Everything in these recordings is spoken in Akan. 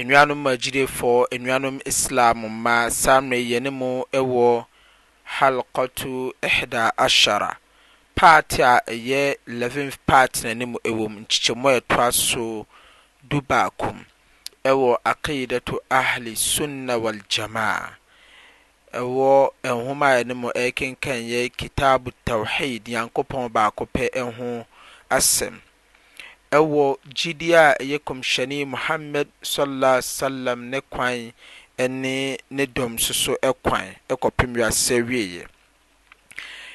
Enuanom mu agyidefɔɔ, enuanom Islam mma, saa mmerɛ yi yɛne mo wɔ Halqatu Ihda Ashara, part a ɛyɛ 11th part na ne mu ɛwɔ mu, nkyekyɛmu a ɛtoa so du baako mu, ɛwɔ Aqeedatu Ahli Sunnah Wal Jamaah, ɛwɔ nwoma a yɛne mo ɛrekenkan yɛ Kitabu Tawheed, Nyankopɔn Baako Pɛ ho asɛm. wɔ gyidie a ɛyɛ Kɔmhyɛni Muhammad salla alaihi wasallam ne kwan ne ne dɔm nso so kwan kɔpem wiase awieɛ.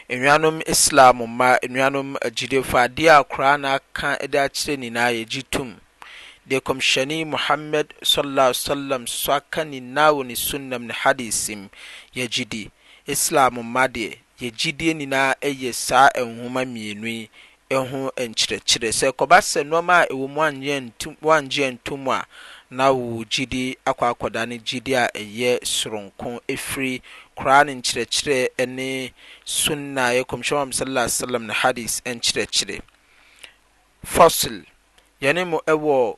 Nnuanom Islam mma, nnuanom agyidiefo, adeɛ a Qur'aan aka de akyerɛ nyinaa yɛgye tom. Deɛ Kɔmhyɛni Muhammad salla alaihi wasallam nso so aka nyinaa wɔ ne Sunnah mu ne Hadiis mu, yɛgye di. Islam mma deɛ, yɛn gyidie nyinaa yɛ saa nwoma mmienu yi ho nkyerɛkyerɛ. Sɛ ɛkɔba sɛ nneɛma a ɛwɔ mu annye anto woannye anto mu a, na wo gyidi akɔ akɔda ne gyidi a ɛyɛ soronko ɛfiri Qur'aan nkyerɛkyerɛ ne Sunnah, ɛyɛ Kɔmhyɛni Muhammad Sallallahu Alaihi Wasallam ne Hadiis nkyerɛkyerɛ. Fasl, Yɛne mo wɔ.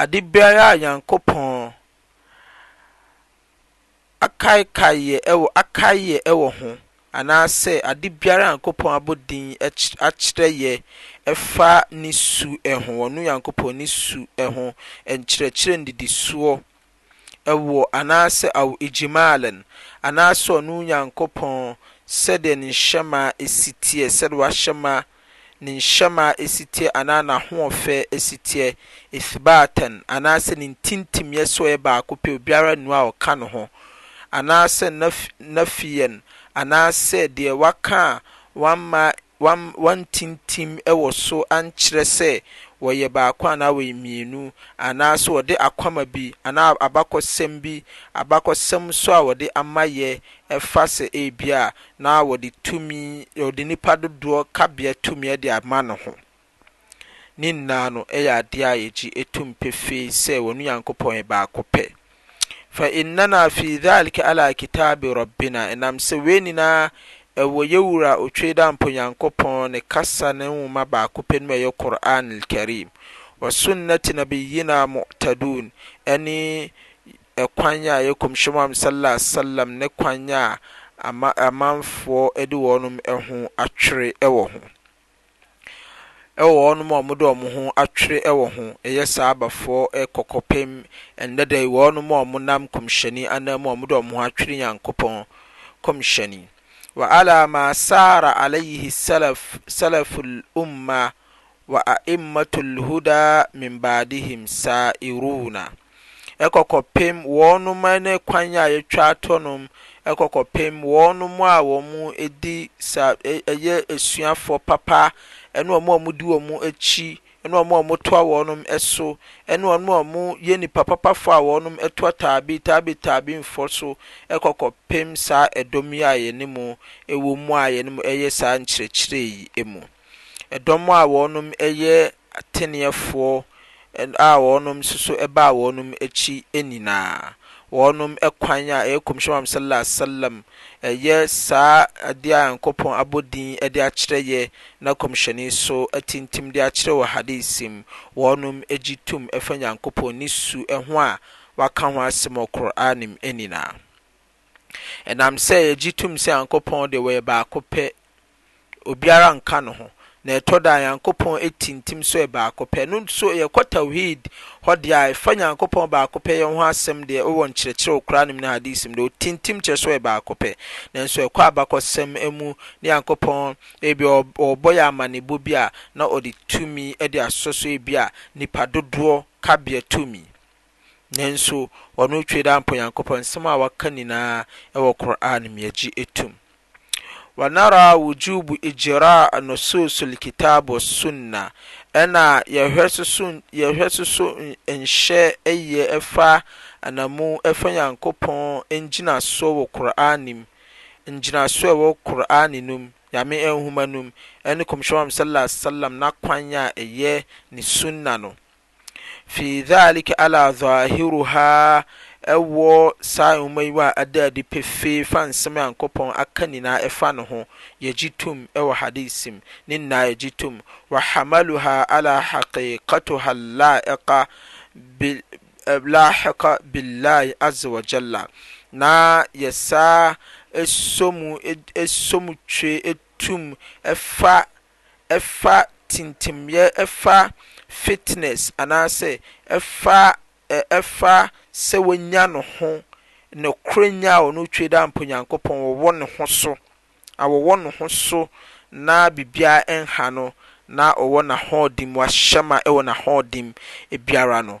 Ade biara a Nyankopɔn akaekaeɛ ɛwɔ akaeɛ ɛwɔ ho, anaasɛ ade biara a Nyankopɔn abɔ din aky akyerɛ yɛ ɛfa Ne su ɛho, Ɔno Nyankopɔn Ne su ɛho, nkyerɛkyerɛ nnidisoɔ ɛwoɔ anaasɛ awo ijimaalan, anaasɛ ɔno Nyankopɔn sɛdeɛ ne nhyɛmaa si teɛ, sɛdeɛ wahyɛ ma ne nhyɛmaa si teɛ anaa n'ahoɔfɛ si teɛ, ithbaatan, anaasɛ ne ntintimyɛ sɛ ɔyɛ baako pɛ obiara nni hɔ a ɔka ne ho, anaasɛ naf nafiyyan, anaasɛ deɛ waka a wamma wɔam wɔantintim wɔ so ankyerɛ sɛ wɔyɛ baako anaa wɔyɛ mmienu, anaa sɛ wɔde akwama bi anaa abakɔsɛm bi, abakɔsɛm nso a wɔde amayɛ fa sɛ ebia na wɔde tumi, wɔde nnipa dodoɔ kabea tumi de ama no ho. Ne nyinaa no, ɛyɛ adeɛ a yɛgye tom pefee sɛ wɔn Nyankopɔn yɛ baako pɛ. Fa innana fi dhalika ala kitaabi Rabbina, ɛnam sɛ wei nyinaa ɛwɔ yɛ Wura Otweedampo Nyankopɔn ne kasa ne nwoma baako pɛ no mu a ɛyɛ Qur'aan al-Kareem, wa sunnati nabiyyina mu'taduun, ɛne ɛkwan a ɛyɛ Kɔmhyɛni Muhammad sallallaahu alaihi wa sallam ne kwan a amanfoɔ de wɔnom ho atwere wɔ ho. wɔ wɔnom a wɔde wɔn ho atwere wɔ ho, ɛyɛ Saabafoɔ kɔ kɔpem ɛnnɛ da yi wɔnom a wɔnam Nkɔmhyɛni anan mu a wɔde wɔn ho atwere Nyankopɔn Nkɔmhyɛni. Wa ala ma saara alayhi salaf salaful umma wa a'immatul huda min ba'dihim sa'iruna. kɔ kɔpem wɔnom a ne kwan a yɛtwa tɔ nom, kɔ kɔpem wɔnom a wɔdi sa yɛ asuafoɔ papa, ne wɔn a wɔdi wɔn akyi, ne wɔn a wɔtoa wɔnom so, ne wɔnom a wɔyɛ nnipa papafoɔ a wɔnom toa taabi taabi taabiinfoɔ so, kɔ kɔpem saa ɛdɔm yi a yɛne mo wɔ mu a yɛne mo yɛ saa nkyerɛkyerɛ yi mu. Ɛdɔm a wɔnom yɛ ateneɛfoɔ a wɔnom nsoso baa wɔnom akyi nyinaa, wɔnom kwan a ɛyɛ Kɔmhyɛni Muhammad sallallahu alaihi wasallam, ɛyɛ saa adeɛ a Nyankopɔn abɔ din de akyerɛ yɛ na Kɔmhyɛni so atintim de akyerɛ wɔ Hadiis mu, wɔnom gye tom fa Nyankopɔn ne su ho a waka ho asɛm wɔ Qur'aan mu nyinaa. Ɛnam sɛ yɛgye tom sɛ Nyankopɔn deɛ wɔyɛ baako pɛ, obiara nka no ho, na ɛtɔ da a Nyankopɔn tintim so yɛ baako pɛ. Ɛno nti so yɛkɔ Tawheed hɔ deɛ a, ɛfa Nyankopɔn baako pɛ yɛ ho asɛm deɛ wɔ nkyerɛkyerɛ wɔ Qur'aan mu ne Hadiis mu deɛ otintim kyerɛ sɛ ɔyɛ baako pɛ, nanso ɛkɔ abakɔsɛm mu ne Nyankopɔn ebia ɔrebɔ yɛn amanebɔ bi a na ɔde tumi de asosɔ so ebia nipa dodoɔ kabea tumi. Nanso ɔno twe dɛ ampa Nyankopɔn nsɛm a ɔaka nyinaa wɔ Qur'aan mu yɛgye tom. Wanara wujub ijraa nusus al-kitab wa sunnah, ɛna yɛhwɛ soso yɛhwɛ soso nhyɛ yɛ ɛfa anamu ɛfa Nyankopɔn ngyinasoɔ wɔ Qur'aan no mu, ngyinasoɔ ɛwɔ Qur'aan no mu, Nyame Nwoma no mu, ɛne Kɔmhyɛni Muhammad Sallallahu Alaihi Wasallam n'akwan a ɛyɛ ne Sunnah no. fi dhalika ala dhahiruha ɛwɔ saa nwoma yi a ada adi pefee fa nsɛm a Nyankopɔn aka nyinaa ɛfa ne ho, yɛgye tom ɛwɔ hadith mu, ne nyinaa yɛgye tom, wa hamaluha ala haqiqatuha al-la'iqa bil lahiqa billahi azza wa jalla, na yɛsaa ɛsɔ mu ɛsɔ mu twe tom ɛfa ɛfa tintimyɛ, ɛfa fitness anaasɛ ɛfa ɛ ɛfa sɛ wanya ne ho nokorɛ nya a ɔno Twe Da Ampa Onyankopɔn ɔwɔ ne ho so a ɔwɔ ne ho so na biribiara nha no na ɔwɔ n'ahoɔden mu ahyɛma wɔ n'ahoɔden biara ano.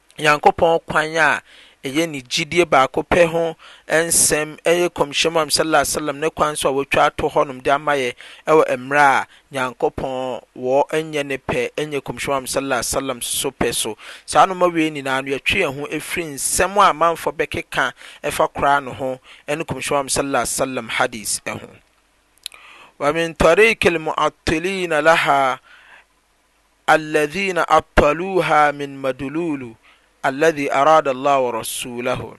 Nyankopɔn kwan a ɛyɛ ne gyidie baako pɛ ho nsɛm ɛyɛ Kɔmhyɛni Muhammad sallallahu alaihi wasallam ne kwan so a watwa ato hɔnom de ama yɛ ɛwɔ mmerɛ a Nyankopɔn wɔ nyɛ ne pɛ nyɛ Kɔmhyɛni Muhammad sallallahu alaihi wasallam nso pɛ so. Saa nnoɔma wei nyinaa no yɛtwe yɛn ho firi nsɛm a amanfoɔ bɛkeka ɛfa Qur'aan ho ɛne Kɔmhyɛni Muhammad sallallahu alaihi wasallam Hadiis ho. Wa min tariikil mu'attiliina lahaa alladhina abtaluha min madululu alladhi arada Allah wa rasulahu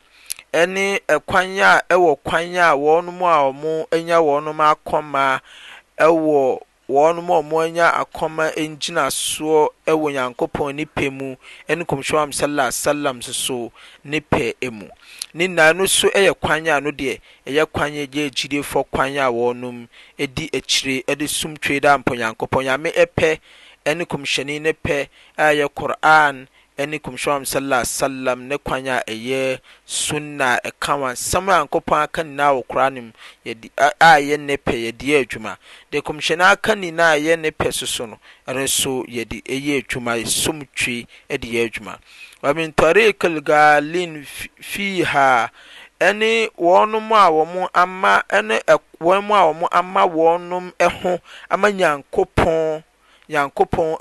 ɛne ɛkwan a ɛwɔ kwan a wɔn a wɔanya wɔn akɔma ɛwɔ wɔn a wɔanya akɔma ngyinasoɔ ɛwɔ Nyankopɔn ne pɛ mu ɛne kɔmhyɛn am sallallahu alaihi wasallam so ne pɛ mu ne nyinaa no so ɛyɛ kwan a no deɛ Ɛyɛ kwan yi gyɛ akyidiefoɔ kwan a wɔnom di akyire de som twe da mpo Nyankopɔn Nyame pɛ ne Komhyɛni ne pɛ a ɛyɛ Qur'aan ne Komhyɛni Muhammad sallal lahum sallam ne kwan a ɛyɛ Sunnah a ɛka ho asɛm a Nyankopɔn aka nyinaa wɔ Qur'aan no mu a ɛyɛ Ne pɛ yɛde yɛ adwuma. Deɛ Komhyɛni aka nyinaa a ɛyɛ Ne pɛ so so no nso yɛde yɛ adwuma, yɛsom twe de yɛ adwuma. Wa min tariiqil gaalin fiihaa ne wɔnom a wɔama ne wɔnom a wɔama wɔnom ho ama Nyankopɔn, Nyankopɔn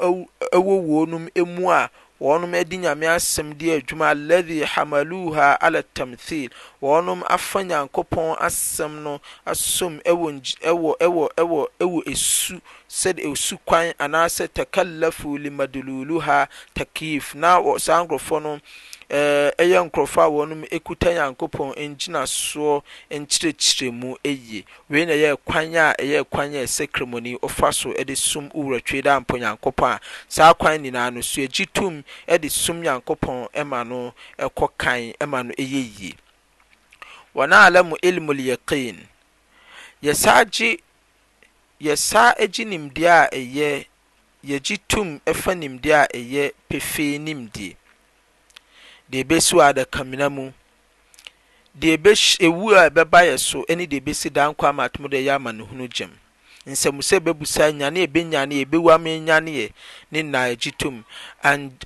wɔ wɔnom mu a wɔnom de Nyame asɛm di adwuma, alladhi hamaluha ala tamthil, wɔnom afa Nyankopɔn asɛm no asom wɔ wɔ wɔ wɔ wɔ esu sɛdeɛ ɛsu kwan anaasɛ takallafu li madululuha takyif na wɔ saa nkorɔfoɔ no ɛɛ yɛ nkorɔfoɔ a wɔnom kuta Nyankopɔn ngyinasoɔ nkyerɛkyerɛmu yie. Wei na ɛyɛ kwan a ɛyɛ kwan a ɛsɛ Kramoni ɔfa so de som wo Wura Tweedampɔ Nyankopɔn a saa kwan nyinaa no so yɛgye tum de som Nyankopɔn ma no kɔ kan ma no yɛ yie. Wa na'lamu ilmul yaqeen yɛsaa gye yɛsaa gye nimdeɛ a ɛyɛ, yɛgye tum fa nimdeɛ a ɛyɛ pefee nimdie. Deɛ ɛbɛsi wɔ adakamena mu, deɛ ɛbɛhyi, ɛwuo a ɛbɛba yɛ so ne deɛ ɛbɛsi daa nkwa ama atom deɛ ɛyɛ amanehunu gyem. Nsɛmusa a ɛbɛbusa, nnyane a ɛbɛnyaneɛ, ɛbɛwuo ama ɛnyaneɛ ne nyinaa yɛgye tum. And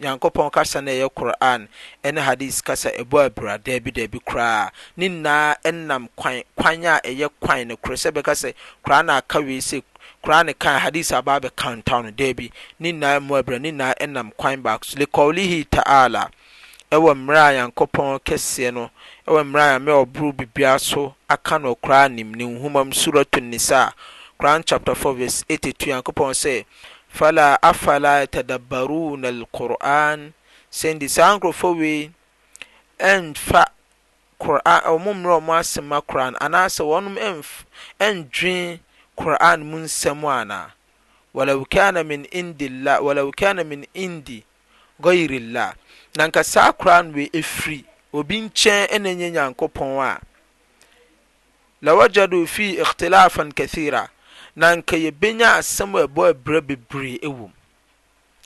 Nyankopɔn kasa no a ɛyɛ Qur'aan ne Hadiis kasa ɛbɔ abira? Daabi, daabi koraa. Ne nyinaa ɛnam kwan, kwan a ɛyɛ kwan no korɛ. Sɛ bɛka sɛ Qur'aan aka wei sei, Qur'aan kae, Hadiis aba abɛkantaw no, daabi, ne nyinaa mmɔ abira, ne nyinaa ɛnam kwan baako so. Likawlihi ta'aala, ɛwɔ mmerɛ a Nyankopɔn kɛseɛ no, ɛwɔ mmerɛ a Nyame a ɔboro biribiara so aka no wɔ Qur'aan no mu, Ne Nwoma mu, Suratun Nisaa, Qur'aan chapter four verse eighty two, Nyankopɔn sɛ, Fala afala yatadabbaruuna al-Qur'aan, sɛ nti saa nkorɔfoɔ wei ɛnnfa Qur'aan, wɔn mmrɛ wɔn ase mma Qur'aan, anaasɛ wɔn ɛnnf ɛnndwen Qur'aan mu nsɛm ho anaa? Walaw kaana min indillaah, walaw kaana min indi ghayrillaah, na nka saa Qur'aan wei efri obi nkyɛn na ɛnyɛ Nyankopɔn a, Lawajadu fii ikhtilafan kathira, na anka yɛbɛnya asɛm a ɛbɔ abira bebree wɔ mu.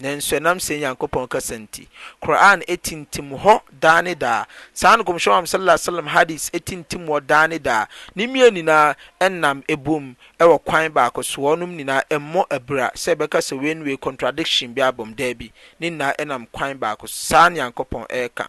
Nanso ɛnam sɛ Nyankopɔn kasa nti, Qur'aan tintim hɔ daa ne daa, saa na Nkɔmhyɛ Muhammad sallallaahu alaihi wa sallam hadiis tintim hɔ daa ne daa, ne mmienu nyinaa nam bom wɔ kwan baako so, wɔnom nyinaa mmɔ abira sɛ yɛbɛka sɛ wei ne wei contradiction bi abom, daabi, ne nyinaa nam kwan baako so, saa na Nyankopɔn reka.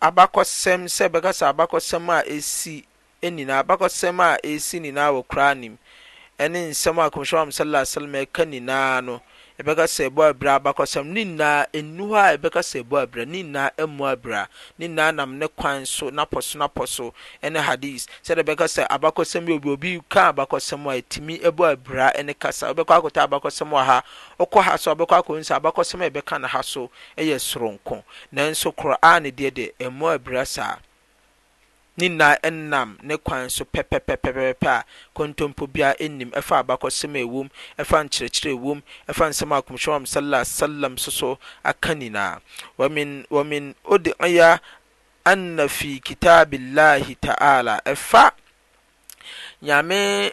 Abakɔsɛm, sɛ yɛbɛka sɛ abakɔsɛm a ɛresi nyinaa, abakɔsɛm a ɛresi nyinaa wɔ Qur'aan mu, ɛne nsɛm a Kɔmhyɛni Muhammad salla alaihi wa sallam ɛreka nyinaa no, yɛbɛka sɛ ɛbɔ abira abakɔsɛm no. Ne nyinaa, ɛnni hɔ a yɛbɛka sɛ ɛbɔ abira, ne nyinaa ɛmmɔ abira. Ne nyinaa nam ne kwan so, n'apɔsonapɔ so, ɛne Hadiis. Sɛdeɛ yɛbɛka sɛ abakɔsɛm bi, obi, obi ka abakɔsɛm a, ɛtumi bɔ abira ɛne kasa. Wobɛkɔ akɔtɔ abakɔsɛm wɔ ha, wokɔ ha nso a, wobɛkɔ akɔhu sɛ abakɔsɛm a yɛbɛka no ha nso, yɛ soronko, nanso Qur'aan deɛ de mmɔ abira saa. Ne nyinaa nam ne kwan so pɛpɛpɛpɛpɛpɛ a kontompo biara nnim ɛfa abakɔsɛm a ɛwom, ɛfa nkyerɛkyerɛ a ɛwom, ɛfa nsɛm a Kɔmhyɛni Muhammad sallallaahu alaihi wa sallam soso aka nyinaa. Wa min wa min ud'iya anna fii kitaabillaahi ta'aalaa ɛfa Nyame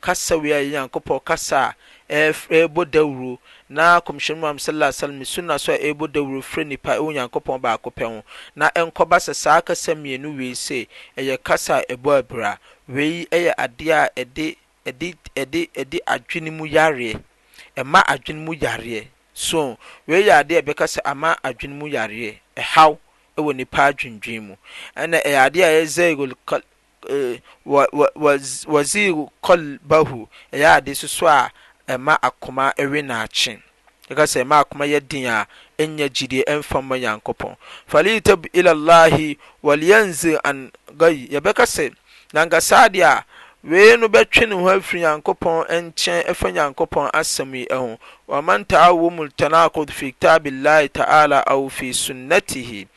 kasa wei a ɛyɛ Nyankopɔn kasa a ɛref ɛrebɔ dawuro, na Kɔmhyɛni Muhammad Sallallahu Alaihi Wasallam ne Sunnah so a ɛrebɔ dawuro frɛ nnipa wɔ Nyankopɔn baako pɛ ho, na ɛnkɔba sɛ saa kasa mmienu wei se ɛyɛ kasa a ɛbɔ abira. Wei yɛ adeɛ a ɛde ɛde ɛde ɛde adwene mu yareɛ, ɛma adwene mu yareɛ. So, wei yɛ adeɛ a yɛbɛka sɛ ama adwene mu yareɛ, ɛhaw wɔ nnipa adwendwen mu. Ɛna ɛyɛ adeɛ a ɛyɛ zeygul kal Waziru kɔlbahu, ɛyɛ ade soso a ɛma akoma we naakye. Yɛka sɛ ɛma akoma yɛ den a, ɛnnya gyidie ɛmfa mmɔ Nyankopɔn. Falitab ilallahi walianzir an gayi, yɛbɛka sɛ, na nka saa deɛ a wei no bɛtwe ne ho afiri Nyankopɔn nkyɛn ɛfa Nyankopɔn asɛm yi ho, waman taawumul tanakudh fi kitabillahi ta'ala aw fi sunnatihi.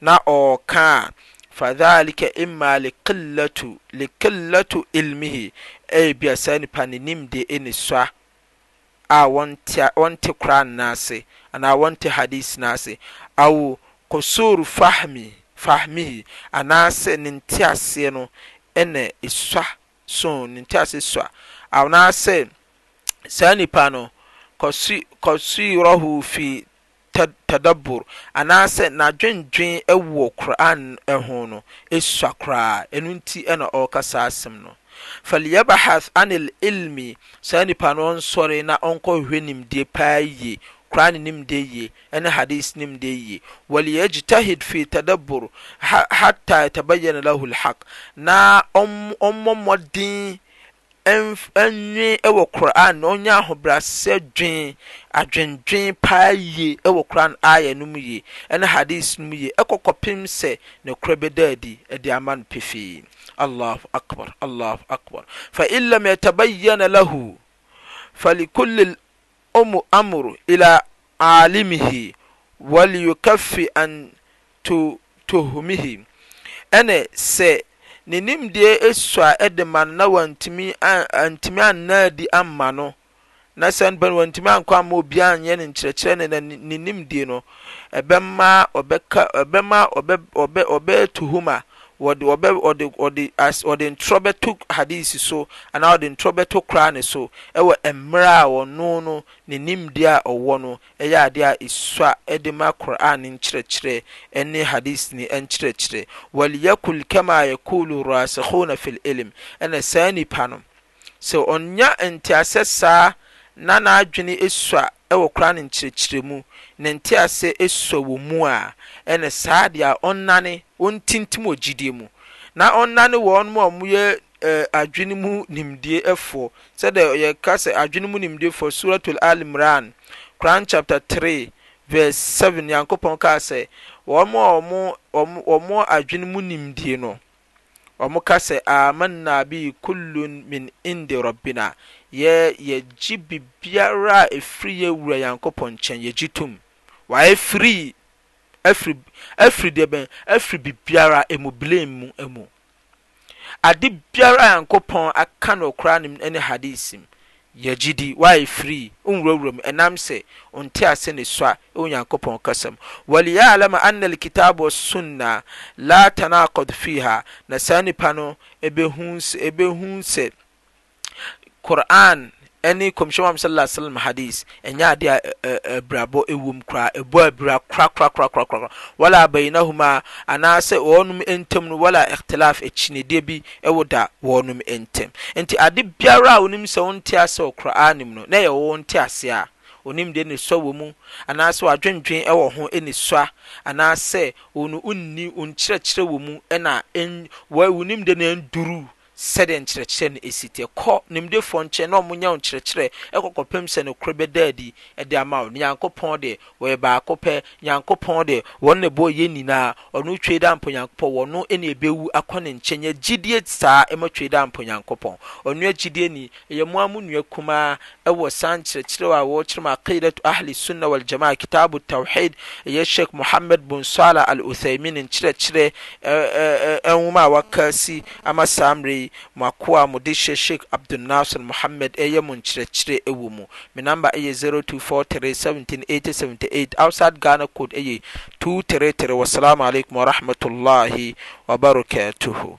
na ɔɔka a, fadhaalika imma liqillatu liqillatu ilmihi, ebia saa nipa no ne nimdeɛ ani sua a wɔnte wɔnte Qur'aan no ase anaa wɔnte Hadiis no ase, aw qusuuru fahmi fahmihi anaasɛ ne nteaseɛ no na esua so ne nteaseɛ sua, aw anaasɛ saa nipa no qasi qasiirahu fi tadabbur, anaasɛ n'adwendwen wɔ Qur'aan ho no sua koraa, ɛno nti na ɔreka saa asɛm no. Falyabhath 'ani l-'ilmi, saa nipa no ɔnsɔre na ɔnkɔhwehwɛ nimdeɛ paa yie, Qur'aan nimdeɛ yie, ɛne Hadiith nimdeɛ yie, walyajtahid fii tadabbur hatta yatabayyana lahu l-haqq, na ɔmmɔ mmɔden nnwen wɔ Qur'aan na ɔnyɛ ahobrɛaseɛ dwen adwendwen paa yie wɔ Qur'aan aayah no mu yie ne Hadiis no mu yie ɛkɔ kɔpem sɛ nokorɛ bɛda adi de ama no pefee. Allahu Akbar, Allahu Akbar. Fa in lam yatabayyana lahu falikulli omu amuru ila aalimihi waliyukaffi an tuhumihi, ɛne sɛ ne nimdeɛ sua de ma no na wantumi antumi anna adi amma no, na saa nipa no wantumi ankɔ amma obi anyɛ ne nkyerɛkyerɛ ne na ne nimdie no, ɛbɛma ɔbɛka ɛbɛma ɔbɛ ɔbɛ ɔbɛtuhuma wɔde wɔbɛ wɔde wɔde as wɔde ntorɔ bɛto hadisi so anaa wɔde ntorɔ bɛto Qur'aan so wɔ mmerɛ a ɔno no ne nimdeɛ a ɔwɔ no yɛ adeɛ a esua de ma Qur'aan nkyerɛkyerɛ ne hadisi no nkyerɛkyerɛ, Wal yakul kama yakulu rasikhuuna fil ilim, ɛna saa nipa no Sɛ ɔnnya nteasɛ saa na n'adwene sua wɔ Qur'aan nkyerɛkyerɛ mu, ne nteasɛ sua wɔ mu a, ɛne saa deɛ a ɔnnane, ɔntintim wɔ gyidie mu, na ɔnnane wɔn a wɔyɛ adwene mu nimdiefoɔ, sɛdeɛ yɛka sɛ adwene mu nimdiefoɔ, Suratul Al-Imraan, Qur'aan chapter 3 verse 7, Nyankopɔn kaa sɛ, wɔn a wɔn wɔn wɔn adwene mu nimdie no, Wɔka sɛ, Aamannaa bihi kullun min indi Rabbina, yɛ, yɛgye biribiara a ɛfiri yɛ Wura Nyankopɔn nkyɛn, yɛgye tom. Wɔayɛ free afiri, afiri deɛ bɛn? Afiri biribiara, ɛmu blame mu mu. Ade biara a Nyankopɔn aka no wɔ Qur'aan mu ne Hadiis mu, Nya gyidi, w'ayɛ free, nwurawura mu, ɛnam sɛ ontease ne sua wɔ Nyankopɔn kasa mu. Waliyaalama anna alkitaab wa sunnah laa tanaakod fiiha, na saa nipa no ɛbɛhu ɛbɛhu sɛ Qur'aan ɛne Kɔmhyɛni Muhammad sallallahu alaihi wa sallam hadiis Ɛnyɛ ade a abirabɔ wom koraa, ɛbɔ abira korakorakorakorakora, wala bainahuma, anaasɛ wɔnom ntam no, wala ikhtilaf, akyinnyedie bi wɔ da wɔnom ntam. Enti ade biara a wonim sɛ wonte aseɛ wɔ Qur'aan mu no, na ɛyɛ wo nteaseɛ a wonim deɛ na sua wɔ mu, anaasɛ w'adwendwen wɔ ho na sua, anaasɛ wo no wonni, wonkyerɛkyerɛ wɔ mu na ɛn, wai, wonim deɛ na ɛnduru Sɛdeɛ nkyerɛkyerɛ no si teɛ. Kɔ nimdefoɔ nkyɛn na wɔnyɛ wo nkyerɛkyerɛ kɔ kɔpem sɛ nokorɛ bɛda adi de ama wo. Nyankopɔn deɛ, Ɔyɛ baako pɛ. Nyankopɔn deɛ, Ɔno na ɛbɔɔ yɛn nyinaa. Ɔno Tweedampɔ Nyankopɔn, wɔ No na yɛbɛwu akɔ Ne nkyɛn. Nya gyidie saa ma Tweedampɔ Nyankopɔn. Ɔno yɛ gyidieni, Ɛyɛ mo ara mo nua kumaa ɛwɔ saa nkyerɛkyerɛw a wɔrekyerɛ mo Aqeedatu Ahle Sunna Wal Jamaah Kitaabu Tawheed, ɛyɛ Sheikh Muhammad Bun Saaleh Al Uthaymin nkyerɛkyerɛ ɛ-ɛ-ɛ-ɛ nwoma a wakaasi ama saa mmerɛ yi, mo akoa a mode hyɛ Sheikh Abdul Nasir Muhammad ɛreyɛ mo nkyerɛkyerɛ ɛwɔ mu. Me number ɛyɛ zero two four three seventeen eighty seventy eight, outside Ghana code ɛyɛ two three three. Wassalaamu Alaikum Warahmatullaahi Wabarakatuhu.